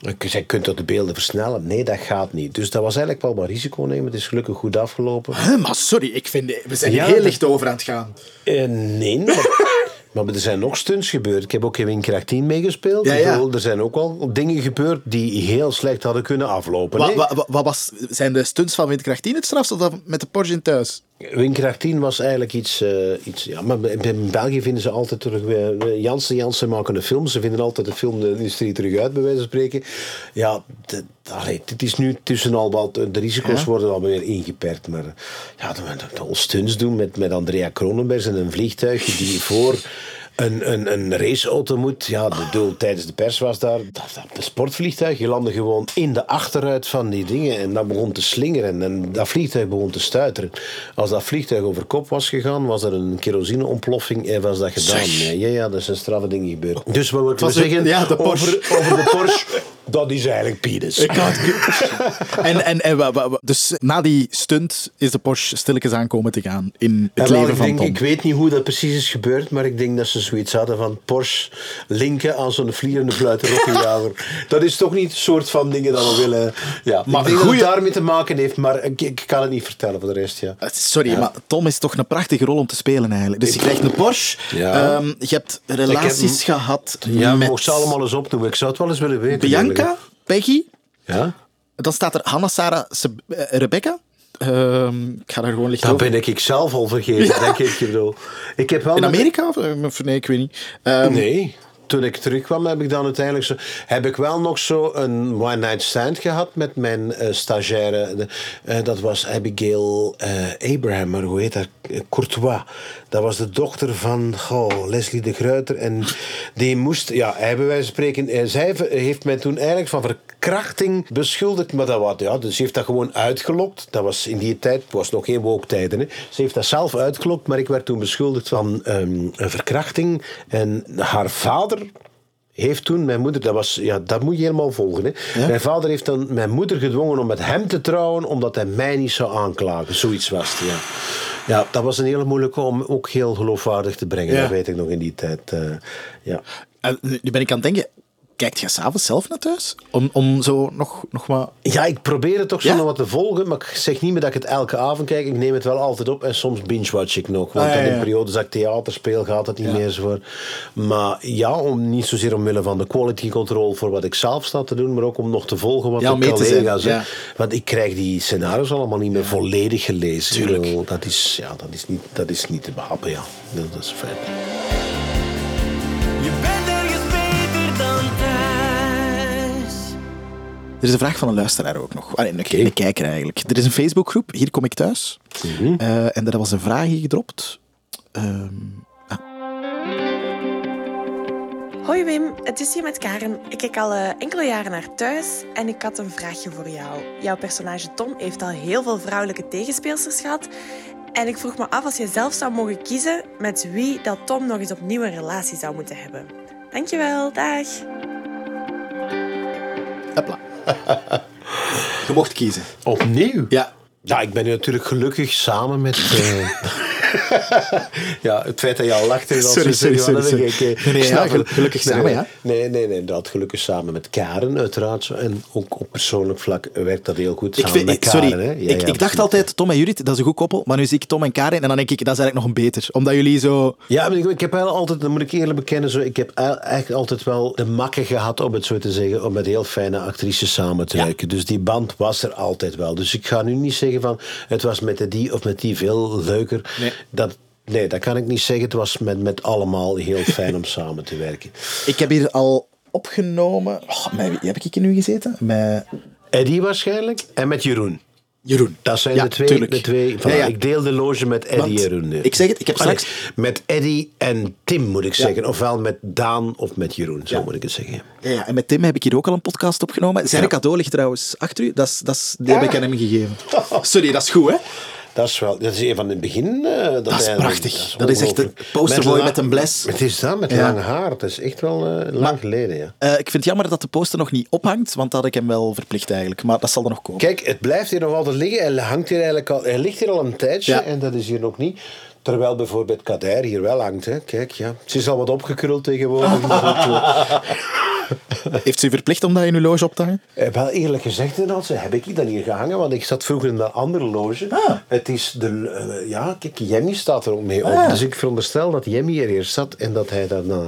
[SPEAKER 4] Ik zei, kunt dat de beelden versnellen? Nee, dat gaat niet. Dus dat was eigenlijk wel wat risico nemen. Het is gelukkig goed afgelopen.
[SPEAKER 2] Huh, maar sorry, ik vind, we zijn
[SPEAKER 4] Ja,
[SPEAKER 2] heel licht over aan het gaan.
[SPEAKER 4] Eh, nee, maar, Maar er zijn nog stunts gebeurd. Ik heb ook in Windkracht 10 meegespeeld.
[SPEAKER 2] Ja, ja.
[SPEAKER 4] bedoel, Er zijn ook al dingen gebeurd die heel slecht hadden kunnen aflopen.
[SPEAKER 2] Wat, was, zijn de stunts van Windkracht 10 het strafste of dat met de Porsche in thuis?
[SPEAKER 4] Windkracht 10 was eigenlijk iets... eh, iets ja, maar in België vinden ze altijd terug... weer- Jansen Jansen maken een film. Ze vinden altijd de filmindustrie terug uit, bij wijze van spreken. Ja, d- allee, het is nu tussen al wat... De risico's
[SPEAKER 2] Ja.
[SPEAKER 4] worden al weer ingeperkt. Maar eh, ja, we dat we stunts doen met, met Andrea Kronenbergs en een vliegtuig die voor... Een, een, een raceauto moet. Ja, de doel tijdens de pers was daar. Dat, dat een sportvliegtuig. Je landde gewoon in de achteruit van die dingen. En dat begon te slingeren. En dat vliegtuig begon te stuiteren. Als dat vliegtuig over kop was gegaan, was er een kerosineontploffing en was dat gedaan. Ja, ja, ja, dat zijn straffe dingen gebeurd. Dus wat we
[SPEAKER 2] een-
[SPEAKER 4] zeggen
[SPEAKER 2] ja, de Porsche.
[SPEAKER 4] Over, over de Porsche? Dat is eigenlijk penis.
[SPEAKER 2] en, en, en wa- wa- wa- dus na die stunt is de Porsche stilletjes aankomen te gaan in het leven
[SPEAKER 4] ik,
[SPEAKER 2] van
[SPEAKER 4] denk,
[SPEAKER 2] Tom.
[SPEAKER 4] ik weet niet hoe dat precies is gebeurd, maar ik denk dat ze zoiets hadden van Porsche linken aan zo'n vlierende fluitenrokkenjager. dat is toch niet het soort van dingen dat we willen. Ja,
[SPEAKER 2] Maar
[SPEAKER 4] ik denk
[SPEAKER 2] goeie-
[SPEAKER 4] dat het daarmee te maken heeft, maar ik, ik kan het niet vertellen voor de rest. Ja.
[SPEAKER 2] Eh, Sorry, maar Tom is toch een prachtige rol om te spelen eigenlijk. Dus je krijgt een Porsche,
[SPEAKER 4] Ja.
[SPEAKER 2] ehm, je hebt relaties
[SPEAKER 4] heb-
[SPEAKER 2] gehad
[SPEAKER 4] Ja,
[SPEAKER 2] met
[SPEAKER 4] mocht ze allemaal eens opnoemen. Ik zou het wel eens willen weten.
[SPEAKER 2] Bianca, Peggy,
[SPEAKER 4] eigenlijk. Ja?
[SPEAKER 2] dan staat er Hanna, Sarah, Seb- eh, Rebecca. Ehm, ik ga daar gewoon licht
[SPEAKER 4] Dat
[SPEAKER 2] over.
[SPEAKER 4] ben ik zelf al vergeten, denk ik. Ik bedoel, Ik heb wel
[SPEAKER 2] In Amerika? Of, eh, nee, ik weet niet. Ehm,
[SPEAKER 4] Nee. Toen ik terugkwam, heb ik dan uiteindelijk zo, heb ik wel nog zo een one-night stand gehad met mijn eh, stagiaire. Eh, dat was Abigail eh, Abraham, maar hoe heet dat? Courtois. Dat was de dochter van oh, Leslie de Gruyter. En die moest, ja, wijze van spreken, zij heeft mij toen eigenlijk van verkrachting beschuldigd. Maar dat was, ja, dus ze heeft dat gewoon uitgelokt. Dat was in die tijd, het was nog geen woke-tijden. Hè. Ze heeft dat zelf uitgelokt, maar ik werd toen beschuldigd van ehm, een verkrachting. En haar vader heeft toen mijn moeder, dat, was, ja, dat moet je helemaal volgen. Hè. Mijn vader heeft dan mijn moeder gedwongen om met hem te trouwen, omdat hij mij niet zou aanklagen. Zoiets was het, ja. Ja, dat was een hele moeilijke om ook heel geloofwaardig te brengen.
[SPEAKER 2] Ja.
[SPEAKER 4] Dat weet ik nog in die tijd. eh, ja.
[SPEAKER 2] en nu ben ik aan het denken, kijkt je s'avonds zelf naar thuis? Om, om zo nog, nog wat...
[SPEAKER 4] ja, ik probeer het toch zo
[SPEAKER 2] Ja?
[SPEAKER 4] nog wat te volgen, maar ik zeg niet meer dat ik het elke avond kijk. Ik neem het wel altijd op en soms binge-watch ik nog. Want
[SPEAKER 2] Ah, ja,
[SPEAKER 4] in periodes dat ik theater speel, gaat het niet meer zo voor. Maar ja, om, niet zozeer omwille van de quality control voor wat ik zelf sta te doen, maar ook om nog te volgen wat
[SPEAKER 2] Ja,
[SPEAKER 4] de
[SPEAKER 2] zijn,
[SPEAKER 4] collega's...
[SPEAKER 2] ja.
[SPEAKER 4] Want ik krijg die scenario's allemaal niet meer volledig gelezen. Bedoel, Dat is, ja, dat, is niet, dat is niet te behappen, ja. Dat, is feit.
[SPEAKER 2] Er is een vraag van een luisteraar ook nog. Ah, nee, een, een kijker eigenlijk. Er is een Facebookgroep, Hier kom ik thuis.
[SPEAKER 4] Mhm.
[SPEAKER 2] Eh, en daar was een vraag in gedropt. Ehm,
[SPEAKER 6] Hoi Wim, het is hier met Karen. Ik kijk al eh, enkele jaren naar thuis en ik had een vraagje voor jou. Jouw personage Tom heeft al heel veel vrouwelijke tegenspeelsters gehad. En ik vroeg me af als je zelf zou mogen kiezen met wie dat Tom nog eens opnieuw een relatie zou moeten hebben. Dankjewel, dag.
[SPEAKER 2] hopla. Je mocht kiezen.
[SPEAKER 4] Opnieuw?
[SPEAKER 2] Ja.
[SPEAKER 4] Ja, ik ben natuurlijk gelukkig samen met... eh, ja, het feit dat je al lacht... is al
[SPEAKER 2] Sorry,
[SPEAKER 4] zo
[SPEAKER 2] sorry,
[SPEAKER 4] ik,
[SPEAKER 2] Nee, ja, gelukkig samen,
[SPEAKER 4] nee.
[SPEAKER 2] ja.
[SPEAKER 4] Nee, nee, nee, dat gelukkig samen met Karen, uiteraard. En ook op persoonlijk vlak werkt dat heel goed
[SPEAKER 2] Ik,
[SPEAKER 4] samen
[SPEAKER 2] vind,
[SPEAKER 4] met
[SPEAKER 2] ik- sorry,
[SPEAKER 4] Karen. hè. Ja,
[SPEAKER 2] ik, ik dacht altijd Tom en Judith, dat is een goed koppel. Maar nu zie ik Tom en Karin en dan denk ik, dat is eigenlijk nog een beter. Omdat jullie zo...
[SPEAKER 4] Ja, maar ik, ik heb wel altijd, dat moet ik eerlijk bekennen, zo, ik heb el- eigenlijk altijd wel de makken gehad, om het zo te zeggen, om met heel fijne actrices samen te werken. Dus die band was er altijd wel. Dus ik ga nu niet zeggen van, het was met de die of met die veel leuker.
[SPEAKER 2] Nee.
[SPEAKER 4] Dat, nee, dat kan ik niet zeggen. Het was met, met allemaal heel fijn om samen te werken.
[SPEAKER 2] Ik heb hier al opgenomen... Oh, met wie heb ik hier nu gezeten? Met
[SPEAKER 4] Eddie waarschijnlijk en met Jeroen.
[SPEAKER 2] Jeroen.
[SPEAKER 4] Dat zijn
[SPEAKER 2] Ja,
[SPEAKER 4] de twee.
[SPEAKER 2] tuurlijk.
[SPEAKER 4] De twee
[SPEAKER 2] Ja, ja.
[SPEAKER 4] Ik deel de loge met Eddie
[SPEAKER 2] Want
[SPEAKER 4] en Jeroen.
[SPEAKER 2] ik zeg het, ik heb
[SPEAKER 4] Allee,
[SPEAKER 2] straks-
[SPEAKER 4] Met Eddie en Tim moet ik zeggen. Ofwel met Daan of met Jeroen, zo moet ik het zeggen.
[SPEAKER 2] Ja, en met Tim heb ik hier ook al een podcast opgenomen. Zijn cadeau ligt trouwens achter u. Dat dat die heb ik aan hem gegeven. Sorry, dat is goed, hè?
[SPEAKER 4] Dat is wel, dat is een van het begin. eh, dat,
[SPEAKER 2] Dat is prachtig. Dat is echt een posterboy met een bles.
[SPEAKER 4] Het is dat, met
[SPEAKER 2] Ja.
[SPEAKER 4] lang haar. Het is echt wel eh, lang geleden, ja.
[SPEAKER 2] Eh, ik vind het jammer dat de poster nog niet ophangt, want dat had ik hem wel verplicht eigenlijk. Maar dat zal er nog komen.
[SPEAKER 4] Kijk, het blijft hier nog altijd liggen. Hij, hangt hier eigenlijk al, hij ligt hier al een tijdje
[SPEAKER 2] Ja.
[SPEAKER 4] en dat is hier nog niet. Terwijl bijvoorbeeld Kader hier wel hangt. Hè. Kijk, ja. Ze is al wat opgekruld tegenwoordig.
[SPEAKER 2] Heeft ze u verplicht om dat in uw loge op te hangen?
[SPEAKER 4] Eh, wel eerlijk gezegd, inderdaad, heb ik dan hier gehangen, want ik zat vroeger in een andere loge.
[SPEAKER 2] Ah.
[SPEAKER 4] Het is de, eh, ja, kijk, Jemmy staat er ook mee op.
[SPEAKER 2] Ah.
[SPEAKER 4] Dus ik veronderstel dat Jemmy er eerst zat en dat hij dan. eh,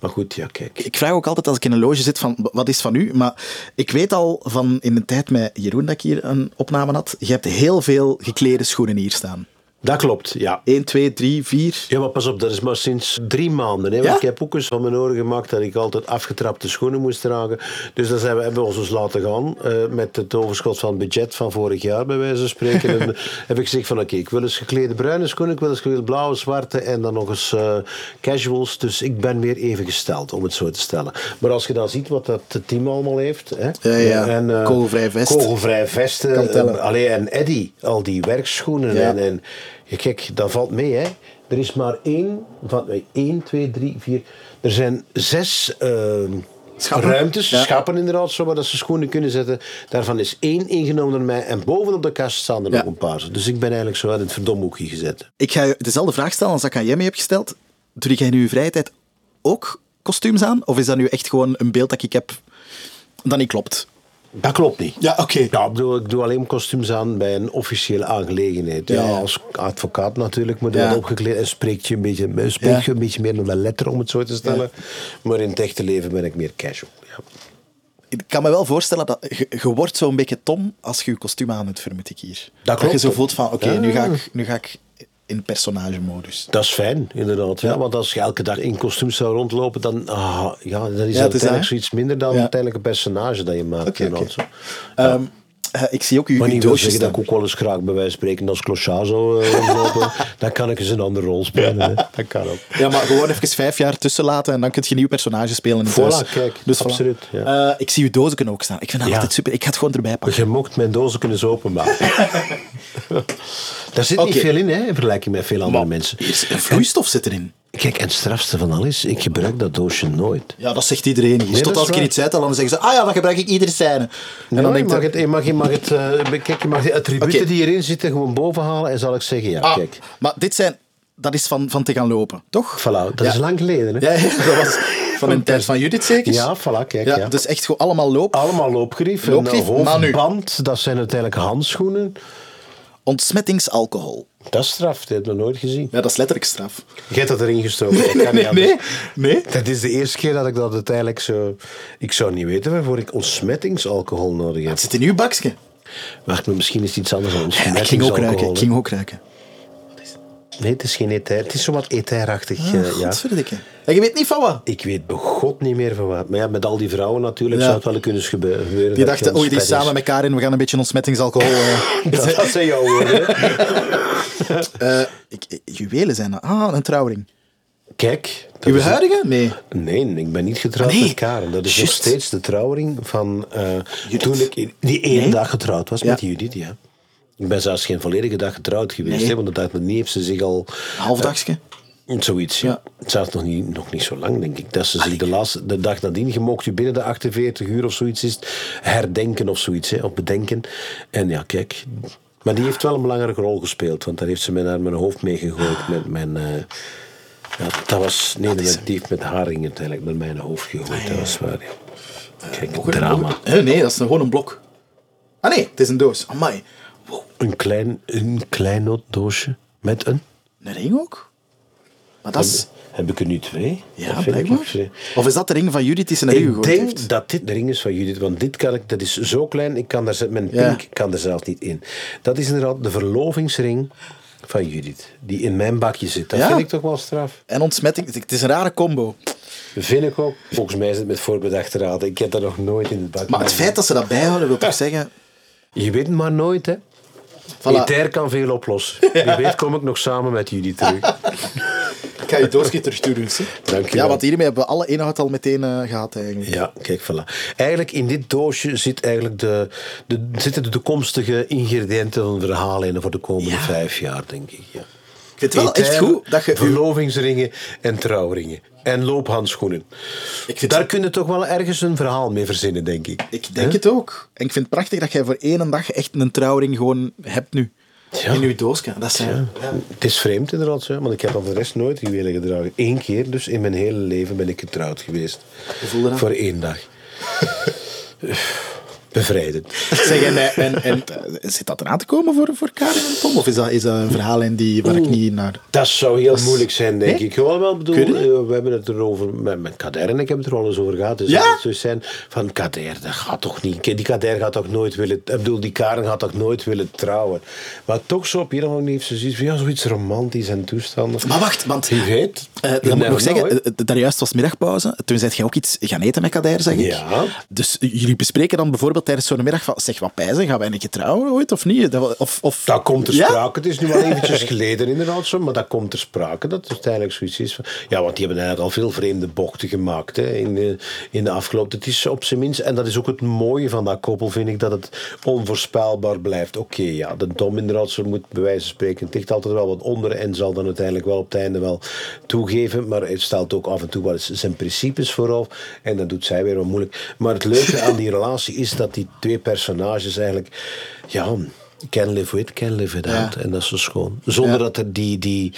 [SPEAKER 4] maar goed, ja, kijk.
[SPEAKER 2] Ik vraag ook altijd als ik in een loge zit van wat is van u? Maar ik weet al van in de tijd met Jeroen dat ik hier een opname had. Je hebt heel veel geklede schoenen hier staan.
[SPEAKER 4] Dat klopt, ja.
[SPEAKER 2] 1, 2, 3, 4.
[SPEAKER 4] Ja, maar pas op, dat is maar sinds drie maanden. Hè? Want
[SPEAKER 2] Ja?
[SPEAKER 4] Ik heb ook eens van mijn oren gemaakt dat ik altijd afgetrapte schoenen moest dragen. Dus dan zijn we, hebben we ons dus laten gaan eh, met het overschot van het budget van vorig jaar, bij wijze van spreken. en heb ik gezegd van oké, ik wil eens geklede bruine schoenen, ik wil eens geklede blauwe, zwarte en dan nog eens eh, casuals. Dus ik ben weer even gesteld, om het zo te stellen. Maar als je dan ziet wat dat team allemaal heeft. Hè?
[SPEAKER 2] Ja, ja.
[SPEAKER 4] En, eh,
[SPEAKER 2] Kogelvrij vest.
[SPEAKER 4] Kogelvrij vesten. Allee, en Eddy, al die werkschoenen.
[SPEAKER 2] Ja.
[SPEAKER 4] En, en ja, kijk, dat valt mee, hè. Er is maar één, van, nee, één, twee, drie, vier. Er zijn zes eh,
[SPEAKER 2] Schappen?
[SPEAKER 4] ruimtes,
[SPEAKER 2] Ja.
[SPEAKER 4] schappen inderdaad, zo waar dat ze schoenen kunnen zetten. Daarvan is één ingenomen door mij. En bovenop de kast staan er
[SPEAKER 2] Ja.
[SPEAKER 4] nog een paar. Dus ik ben eigenlijk zo uit het verdomhoekje gezet.
[SPEAKER 2] Ik ga je dezelfde vraag stellen als dat ik aan Jemmy heb gesteld. Doe jij in uw vrije tijd ook kostuums aan? Of is dat nu echt gewoon een beeld dat ik heb dat niet klopt?
[SPEAKER 4] Dat klopt niet.
[SPEAKER 2] Ja, oké.
[SPEAKER 4] Ja, ik doe, ik doe alleen kostuums aan bij een officiële aangelegenheid. Ja, als advocaat natuurlijk moet je
[SPEAKER 2] Ja.
[SPEAKER 4] opgekleed en spreekt je een beetje, spreekt
[SPEAKER 2] Ja.
[SPEAKER 4] je een beetje meer naar de letter, om het zo te stellen. Maar in het echte leven ben ik meer casual. Ja.
[SPEAKER 2] Ik kan me wel voorstellen dat je, je wordt zo'n beetje tom als je je kostuum aan hebt, vermoed ik hier. Dat,
[SPEAKER 4] klopt.
[SPEAKER 2] je zo voelt van, oké, nu, ga ik, nu ga ik in personagemodus.
[SPEAKER 4] Dat is fijn, inderdaad. Ja. Want als je elke dag in kostuum zou rondlopen, dan, ah, ja, dan is
[SPEAKER 2] Ja,
[SPEAKER 4] het
[SPEAKER 2] is
[SPEAKER 4] uiteindelijk zoiets minder dan uiteindelijk een personage dat je maakt. Zo.
[SPEAKER 2] Ehm, eh, ik zie ook uw,
[SPEAKER 4] Maar niet wil zeggen dat ik ook wel eens graag bij wijze spreken als clochard zou eh, rondlopen. dan kan ik eens een andere rol spelen. hè. Dat kan ook.
[SPEAKER 2] Ja, maar gewoon even vijf jaar tussen laten en dan kun je een nieuw personage spelen in
[SPEAKER 4] Voilà, kijk,
[SPEAKER 2] Dus
[SPEAKER 4] absoluut, ja.
[SPEAKER 2] Eh, ik zie uw dozen ook staan. Ik vind dat altijd super. Ik ga het gewoon erbij pakken.
[SPEAKER 4] Je mocht mijn dozen kunnen zo openmaken. Daar zit niet veel in, hè, in vergelijking met veel andere mensen.
[SPEAKER 2] Een vloeistof zit erin.
[SPEAKER 4] Kijk, en het strafste van alles, ik gebruik dat doosje nooit.
[SPEAKER 2] Ja, dat zegt iedereen
[SPEAKER 4] dat
[SPEAKER 2] Tot als ik iets uit, dan zeggen ze, ah ja, dat gebruik ik iedere scène. En
[SPEAKER 4] En
[SPEAKER 2] dan
[SPEAKER 4] dan
[SPEAKER 2] denk
[SPEAKER 4] je, mag
[SPEAKER 2] ik,
[SPEAKER 4] het, je, mag, je mag het, eh, kijk, je mag de attributen die erin zitten gewoon boven halen en zal ik zeggen, ja,
[SPEAKER 2] ah,
[SPEAKER 4] kijk.
[SPEAKER 2] maar dit zijn, dat is van, van te gaan lopen, toch?
[SPEAKER 4] Voilà, dat
[SPEAKER 2] Ja.
[SPEAKER 4] is lang geleden, hè?
[SPEAKER 2] Ja, ja, dat was van een tijd van Judith zeker?
[SPEAKER 4] Ja, voilà, kijk.
[SPEAKER 2] Ja,
[SPEAKER 4] Ja,
[SPEAKER 2] Dus echt gewoon allemaal loop.
[SPEAKER 4] Allemaal loopgrief,
[SPEAKER 2] Loopgrief, nu.
[SPEAKER 4] hoofdband, dat zijn uiteindelijk handschoenen.
[SPEAKER 2] Ontsmettingsalcohol.
[SPEAKER 4] Dat is straf, dat heb ik nog nooit gezien.
[SPEAKER 2] Ja, dat is letterlijk straf.
[SPEAKER 4] Je hebt dat erin gestoken. dat kan niet anders.
[SPEAKER 2] nee.
[SPEAKER 4] Dat is de eerste keer dat ik dat uiteindelijk zo... Ik zou niet weten waarvoor ik ontsmettingsalcohol nodig heb.
[SPEAKER 2] Het zit in uw bakje.
[SPEAKER 4] Wacht, maar misschien is het iets anders dan
[SPEAKER 2] Ja, ik ging ook ruiken. Ik ging ook ruiken.
[SPEAKER 4] Nee, het is geen ether. Het is zo wat etherachtig. eh, ja.
[SPEAKER 2] En je weet niet van wat?
[SPEAKER 4] Ik weet begot niet meer van wat. Maar ja, met al die vrouwen natuurlijk
[SPEAKER 2] Ja.
[SPEAKER 4] zou het wel kunnen gebe- gebeuren.
[SPEAKER 2] Die dachten, oei, die is samen met Karin, we gaan een beetje ontsmettingsalcohol... eh.
[SPEAKER 4] Dat, dat zijn jouw woorden.
[SPEAKER 2] Eh, ik, juwelen zijn dat. Ah, een trouwring.
[SPEAKER 4] Kijk.
[SPEAKER 2] Uw huidige? Nee.
[SPEAKER 4] Nee, ik ben niet getrouwd
[SPEAKER 2] Nee,
[SPEAKER 4] met Karen. Dat is nog steeds de trouwring van toen ik die ene
[SPEAKER 2] Nee?
[SPEAKER 4] dag getrouwd was
[SPEAKER 2] Ja.
[SPEAKER 4] met Judith. Ja. Ik ben zelfs geen volledige dag getrouwd geweest.
[SPEAKER 2] Nee.
[SPEAKER 4] Hè, want dat dacht me niet, heeft ze zich al...
[SPEAKER 2] Halfdagske.
[SPEAKER 4] Zoiets, ja. Het staat nog niet, nog niet zo lang, denk ik. Dat ze zich de, laatste, de dag nadien, je mocht je binnen de 48 uur of zoiets is, herdenken of zoiets, hè, of bedenken. En ja, kijk. Maar die heeft wel een belangrijke rol gespeeld, want daar heeft ze mij naar mijn hoofd mee gegooid. Met mijn, eh, ja, dat was, nee, met, die heeft met haring uiteindelijk naar mijn hoofd gegooid, dat was waar. Ja. Kijk, drama.
[SPEAKER 2] Eh, nee, dat is gewoon een blok. Ah nee, het is een doos. Amai.
[SPEAKER 4] Een klein, een klein doosje met een...
[SPEAKER 2] Een ring ook? Maar dat is...
[SPEAKER 4] Heb ik er nu twee?
[SPEAKER 2] Ja,
[SPEAKER 4] ik
[SPEAKER 2] blijkbaar.
[SPEAKER 4] twee.
[SPEAKER 2] Of is dat de ring van Judith die ze naar u
[SPEAKER 4] Ik
[SPEAKER 2] gegooid
[SPEAKER 4] denk
[SPEAKER 2] heeft?
[SPEAKER 4] dat dit de ring is van Judith, want dit kan ik, dat is zo klein, ik kan daar, mijn
[SPEAKER 2] Ja.
[SPEAKER 4] pink kan er zelf niet in. Dat is inderdaad de verlovingsring van Judith, die in mijn bakje zit. Dat
[SPEAKER 2] Ja.
[SPEAKER 4] vind ik toch wel straf.
[SPEAKER 2] En ontsmetting. Het is een rare combo.
[SPEAKER 4] Vind ik ook. Volgens mij is het met voorbedachte raden. Ik heb dat nog nooit in het bakje.
[SPEAKER 2] Maar het feit dat ze dat bijhouden, wil toch zeggen...
[SPEAKER 4] Je weet het maar nooit, hè.
[SPEAKER 2] Voilà.
[SPEAKER 4] Ether kan veel oplossen. Wie weet kom ik nog samen met Judith terug.
[SPEAKER 2] Ik ga je doosje terug toedoen.
[SPEAKER 4] Dank je
[SPEAKER 2] Ja, want hiermee hebben we alle inhoud al meteen eh, gehad eigenlijk.
[SPEAKER 4] Ja, kijk, voilà. Eigenlijk in dit doosje zit eigenlijk de, de, zitten de toekomstige ingrediënten van verhalen voor de komende
[SPEAKER 2] Ja.
[SPEAKER 4] vijf jaar, denk ik. Ja.
[SPEAKER 2] Ik vind het wel echt goed dat je...
[SPEAKER 4] Verlovingsringen en trouwringen. En loophandschoenen.
[SPEAKER 2] Ik vind
[SPEAKER 4] Daar
[SPEAKER 2] het-
[SPEAKER 4] kun je toch wel ergens een verhaal mee verzinnen, denk ik.
[SPEAKER 2] Ik denk het ook. En ik vind het prachtig dat jij voor één dag echt een trouwring gewoon hebt nu.
[SPEAKER 4] Ja.
[SPEAKER 2] In uw doosje. Dat zijn...
[SPEAKER 4] Het is vreemd inderdaad, want ik heb al de rest nooit juwelen gedragen. Eén keer, dus in mijn hele leven ben ik getrouwd geweest.
[SPEAKER 2] Hoe voelde dat?
[SPEAKER 4] Voor één dag. Bevrijdend.
[SPEAKER 2] Zeg, en, eh, en, en eh, zit dat eraan te komen voor, voor Karin en Tom? Of is dat, is dat een verhaal in die, waar ik niet naar...
[SPEAKER 4] Dat zou heel moeilijk zijn, denk
[SPEAKER 2] Nee?
[SPEAKER 4] ik. Gewoon wel bedoel, eh, we hebben het erover met, met Kader en ik heb het er al eens over gehad. Dus
[SPEAKER 2] Ja?
[SPEAKER 4] zou zijn van Kader, dat gaat toch niet. Die Kader gaat toch nooit willen, ik bedoel, die Karen gaat toch nooit willen trouwen. Maar toch zo op een of andere heeft ze zoiets van, ja, zoiets romantisch en toestanden.
[SPEAKER 2] Maar wacht, want...
[SPEAKER 4] Wie weet.
[SPEAKER 2] Eh, dat moet ik nog zeggen, eh, eh, daarjuist was middagpauze. Toen zei jij ook iets gaan eten met Kader, zeg ik.
[SPEAKER 4] Ja.
[SPEAKER 2] Dus jullie bespreken dan bijvoorbeeld tijdens zo'n middag van, zeg, wat pijzen, gaan wij een keer trouwen ooit of niet? Dat, of, of...
[SPEAKER 4] Dat komt ter
[SPEAKER 2] Ja?
[SPEAKER 4] sprake. Het is nu al eventjes geleden inderdaad zo, maar dat komt ter sprake. Dat het uiteindelijk zoiets is van... Ja, want die hebben eigenlijk al veel vreemde bochten gemaakt hè, in, de, in de afgelopen... Het is op zijn minst, en dat is ook het mooie van dat koppel, vind ik, dat het onvoorspelbaar blijft. Oké, ja, de dom inderdaad zo moet bij wijze van spreken... Het ligt altijd wel wat onder en zal dan uiteindelijk wel op het einde wel toegeven. Maar het stelt ook af en toe wel eens zijn principes voorop. En dan doet zij weer wat moeilijk. Maar het leuke aan die relatie is dat die twee personages eigenlijk... Ja, can live with, can live without.
[SPEAKER 2] Ja.
[SPEAKER 4] En dat is zo schoon. Zonder dat er die, die,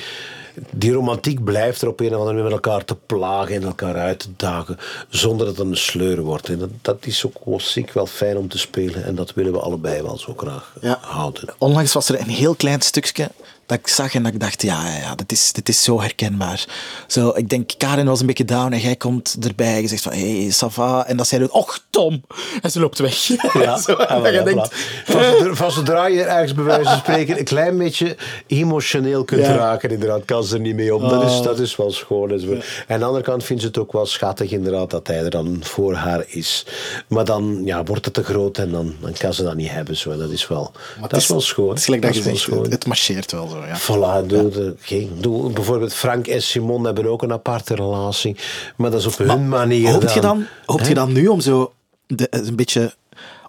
[SPEAKER 4] die romantiek blijft er op een of andere manier met elkaar te plagen en elkaar uit te dagen. Zonder dat het een sleur wordt. En dat, dat is ook ziek wel fijn om te spelen. En dat willen we allebei wel zo graag
[SPEAKER 2] Ja.
[SPEAKER 4] houden.
[SPEAKER 2] Onlangs was er een heel klein stukje dat ik zag en dat ik dacht, ja, ja, ja dit, is, dit is zo herkenbaar. Zo, ik denk, Karin was een beetje down en jij komt erbij en je zegt van, hé, hey, ça va. En dat zij doet, och, Tom. En ze loopt weg. zo, en dat je denkt,
[SPEAKER 4] Van zodra- Van zodra je ergens bij wijze van spreken een klein beetje emotioneel kunt
[SPEAKER 2] Ja.
[SPEAKER 4] raken, inderdaad, kan ze er niet mee om. Dat, is,
[SPEAKER 2] Oh.
[SPEAKER 4] dat is wel schoon. En aan de andere kant vindt ze het ook wel schattig, inderdaad, dat hij er dan voor haar is. Maar dan ja, wordt het te groot en dan, dan kan ze dat niet hebben. Zo. Dat is wel,
[SPEAKER 2] Maar
[SPEAKER 4] dat is wel schoon.
[SPEAKER 2] Het is dat
[SPEAKER 4] is wel schoon.
[SPEAKER 2] het, het marcheert wel zo, ja.
[SPEAKER 4] Voilà, doe, doe, bijvoorbeeld Frank en Simon hebben ook een aparte relatie. Maar dat is op hun manier.
[SPEAKER 2] Hoopt je dan, hoopt je dan nu om zo de, een beetje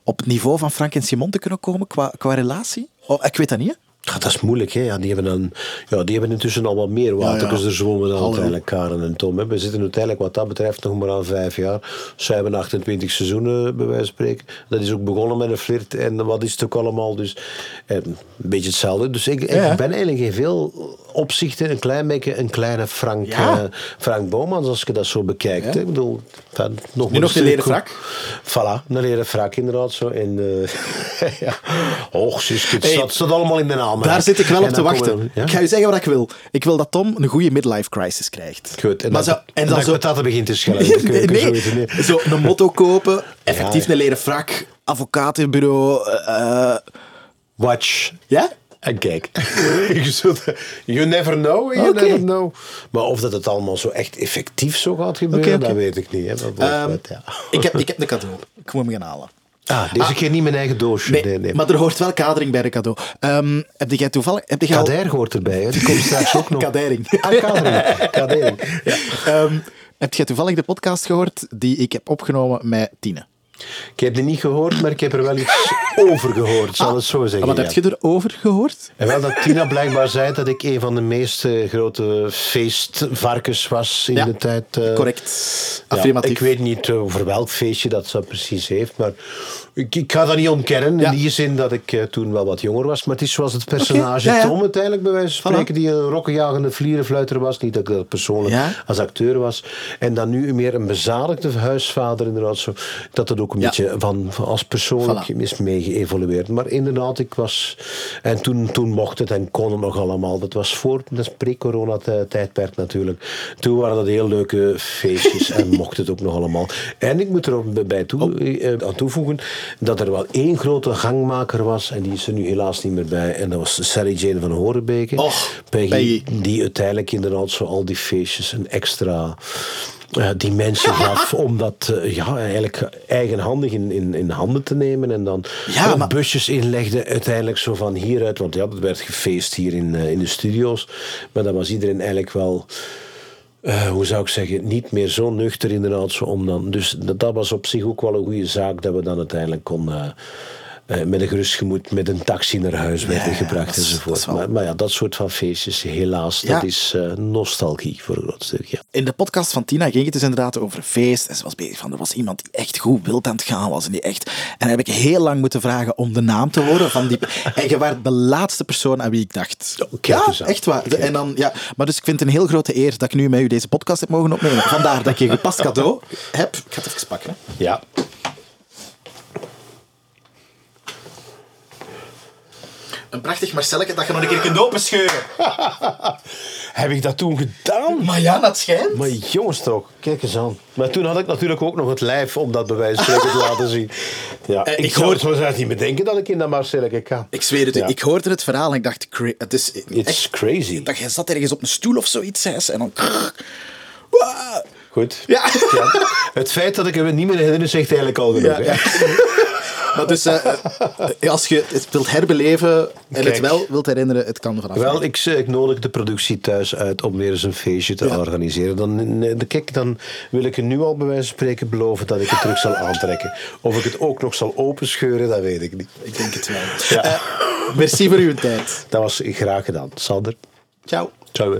[SPEAKER 2] op het niveau van Frank en Simon te kunnen komen qua, qua relatie? Oh, ik weet dat niet, hè?
[SPEAKER 4] Ja, dat is moeilijk, hè. Ja, die, hebben dan, ja, die hebben intussen al wat meer water.
[SPEAKER 2] Ja, ja.
[SPEAKER 4] Dus er zwommen dan uiteindelijk Karen en Tom. Hè. We zitten uiteindelijk wat dat betreft nog maar aan vijf jaar. Zij hebben 28 seizoenen, bij wijze van spreken. Dat is ook begonnen met een flirt en wat is het ook allemaal. Dus eh, een beetje hetzelfde. Dus ik, ik ben eigenlijk in veel opzichten een klein beetje een kleine Frank,
[SPEAKER 2] Ja.
[SPEAKER 4] eh, Frank Bomans, als je dat zo bekijkt. Hè. Ik bedoel, van, nog
[SPEAKER 2] Nu
[SPEAKER 4] maar
[SPEAKER 2] nog de
[SPEAKER 4] een
[SPEAKER 2] leren frak?
[SPEAKER 4] Voilà, een leren frak inderdaad zo. En, eh ja. Och, Suske, het
[SPEAKER 2] Hey,
[SPEAKER 4] staat, staat allemaal in mijn naam.
[SPEAKER 2] Daar zit ik wel op te
[SPEAKER 4] dan
[SPEAKER 2] wachten.
[SPEAKER 4] we- ja?
[SPEAKER 2] Ik ga je zeggen wat ik wil. Ik wil dat Tom een goede midlife crisis krijgt.
[SPEAKER 4] Goed, en
[SPEAKER 2] maar
[SPEAKER 4] dat,
[SPEAKER 2] zo, en dan
[SPEAKER 4] dat
[SPEAKER 2] zo,
[SPEAKER 4] dat begint te schellen. Dan
[SPEAKER 2] nee,
[SPEAKER 4] zo weten, nee.
[SPEAKER 2] zo een motto kopen, effectief
[SPEAKER 4] ja.
[SPEAKER 2] een leren frak, advocatenbureau. eh,
[SPEAKER 4] Watch.
[SPEAKER 2] ja?
[SPEAKER 4] En kijk. You never know, you
[SPEAKER 2] Oké.
[SPEAKER 4] never know. Maar of dat het allemaal zo echt effectief zo gaat gebeuren, dat weet ik niet. Hè. Dat wat, ja.
[SPEAKER 2] ik, heb, ik heb een cadeau. Ik moet hem gaan halen.
[SPEAKER 4] Ah, deze keer niet mijn eigen doosje.
[SPEAKER 2] Nee,
[SPEAKER 4] Nee, nee.
[SPEAKER 2] maar er hoort wel kadering bij de cadeau. Ehm, heb jij toevallig... Heb jij al-
[SPEAKER 4] Kader hoort erbij, hè. die komt straks ook nog.
[SPEAKER 2] Kadering.
[SPEAKER 4] Ah, kadering. kadering.
[SPEAKER 2] Ehm, heb jij toevallig de podcast gehoord die ik heb opgenomen met Tine?
[SPEAKER 4] Ik heb die niet gehoord, maar ik heb er wel iets over gehoord, zal het zo zeggen.
[SPEAKER 2] Ah, Wat
[SPEAKER 4] ja.
[SPEAKER 2] heb je erover gehoord?
[SPEAKER 4] En wel dat Tina blijkbaar zei dat ik een van de meest grote feestvarkens was in
[SPEAKER 2] Ja,
[SPEAKER 4] de tijd. eh,
[SPEAKER 2] Correct.
[SPEAKER 4] ja,
[SPEAKER 2] Affirmatief.
[SPEAKER 4] ik weet niet over welk feestje dat ze precies heeft, maar ik, ik ga dat niet ontkennen. In die zin dat ik eh, toen wel wat jonger was. Maar het is zoals het personage. Tom uiteindelijk bij wijze van spreken, die een rokkenjagende vlierenfluiter was. Niet dat ik dat persoonlijk
[SPEAKER 2] Ja.
[SPEAKER 4] als acteur was. En dan nu meer een bezadigde huisvader inderdaad. Zo, dat het ook een beetje van, van als persoonlijk
[SPEAKER 2] Voilà.
[SPEAKER 4] is mee geëvolueerd. Maar inderdaad, ik was... En toen, toen mocht het en kon het nog allemaal. Dat was voor, dat is pre-corona-tijdperk natuurlijk. Toen waren dat heel leuke feestjes en mocht het ook nog allemaal. En ik moet er ook bij toe, eh, aan toevoegen dat er wel één grote gangmaker was en die is er nu helaas niet meer bij. En dat was Sally Jane van Horenbeke.
[SPEAKER 2] Och,
[SPEAKER 4] Peggy,
[SPEAKER 2] Peggy.
[SPEAKER 4] die uiteindelijk inderdaad zo al die feestjes een extra eh, dimensie gaf om dat eh, ja, eigenlijk eigenhandig in, in, in handen te nemen en dan
[SPEAKER 2] Ja,
[SPEAKER 4] ook
[SPEAKER 2] maar-
[SPEAKER 4] busjes inlegde uiteindelijk zo van hieruit, want ja, dat werd gefeest hier in, eh, in de studio's, maar dan was iedereen eigenlijk wel eh, hoe zou ik zeggen, niet meer zo nuchter inderdaad. Zo om dan, dus dat, dat was op zich ook wel een goede zaak dat we dan uiteindelijk konden eh, met een gerust gemoed met een taxi naar huis werden
[SPEAKER 2] Ja,
[SPEAKER 4] gebracht enzovoort.
[SPEAKER 2] wel-
[SPEAKER 4] maar, maar ja, dat soort van feestjes, helaas, dat is eh, nostalgie voor een groot stuk. Ja.
[SPEAKER 2] In de podcast van Tina ging het dus inderdaad over een feest. En ze was bezig van, er was iemand die echt goed wild aan het gaan was. En, die echt... en dan heb ik heel lang moeten vragen om de naam te horen van die... En je was de laatste persoon aan wie ik dacht.
[SPEAKER 4] kijk
[SPEAKER 2] ja, echt waar. En dan, ja. Maar dus ik vind het een heel grote eer dat ik nu met u deze podcast heb mogen opnemen. Vandaar dat ik een gepast cadeau heb. Ik ga het even pakken. hè.
[SPEAKER 4] ja.
[SPEAKER 2] Een prachtig Marcelletje dat je nog een keer kunt openscheuren.
[SPEAKER 4] Heb ik dat toen gedaan?
[SPEAKER 2] Maar ja, dat schijnt.
[SPEAKER 4] Maar jongens toch, kijk eens aan. Maar toen had ik natuurlijk ook nog het lijf om dat spreken te laten zien. Ja,
[SPEAKER 2] Eh,
[SPEAKER 4] ik,
[SPEAKER 2] ik
[SPEAKER 4] zou het niet bedenken dat ik in dat Marcelletje kan.
[SPEAKER 2] Ik zweer het
[SPEAKER 4] Ja.
[SPEAKER 2] ik hoorde het verhaal en ik dacht, het is
[SPEAKER 4] It's
[SPEAKER 2] echt...
[SPEAKER 4] crazy.
[SPEAKER 2] Dat je zat ergens op een stoel of zoiets, en dan...
[SPEAKER 4] Goed.
[SPEAKER 2] Ja.
[SPEAKER 4] Ja. Het feit dat ik me niet meer herinner zegt eigenlijk al genoeg.
[SPEAKER 2] Ja. Maar dus, eh, eh, als je het wilt herbeleven en het wel wilt herinneren, het kan vanaf.
[SPEAKER 4] Wel, ik, ik nodig de productie thuis uit om weer eens een feestje te
[SPEAKER 2] Ja.
[SPEAKER 4] organiseren. Dan, de- kijk, dan wil ik er nu al bij wijze van spreken beloven dat ik het terug zal aantrekken. Of ik het ook nog zal openscheuren, dat weet ik niet.
[SPEAKER 2] Ik denk het wel.
[SPEAKER 4] Ja.
[SPEAKER 2] Eh, merci voor uw tijd.
[SPEAKER 4] Dat was graag gedaan. Sander,
[SPEAKER 2] Ciao.
[SPEAKER 4] ciao. hè.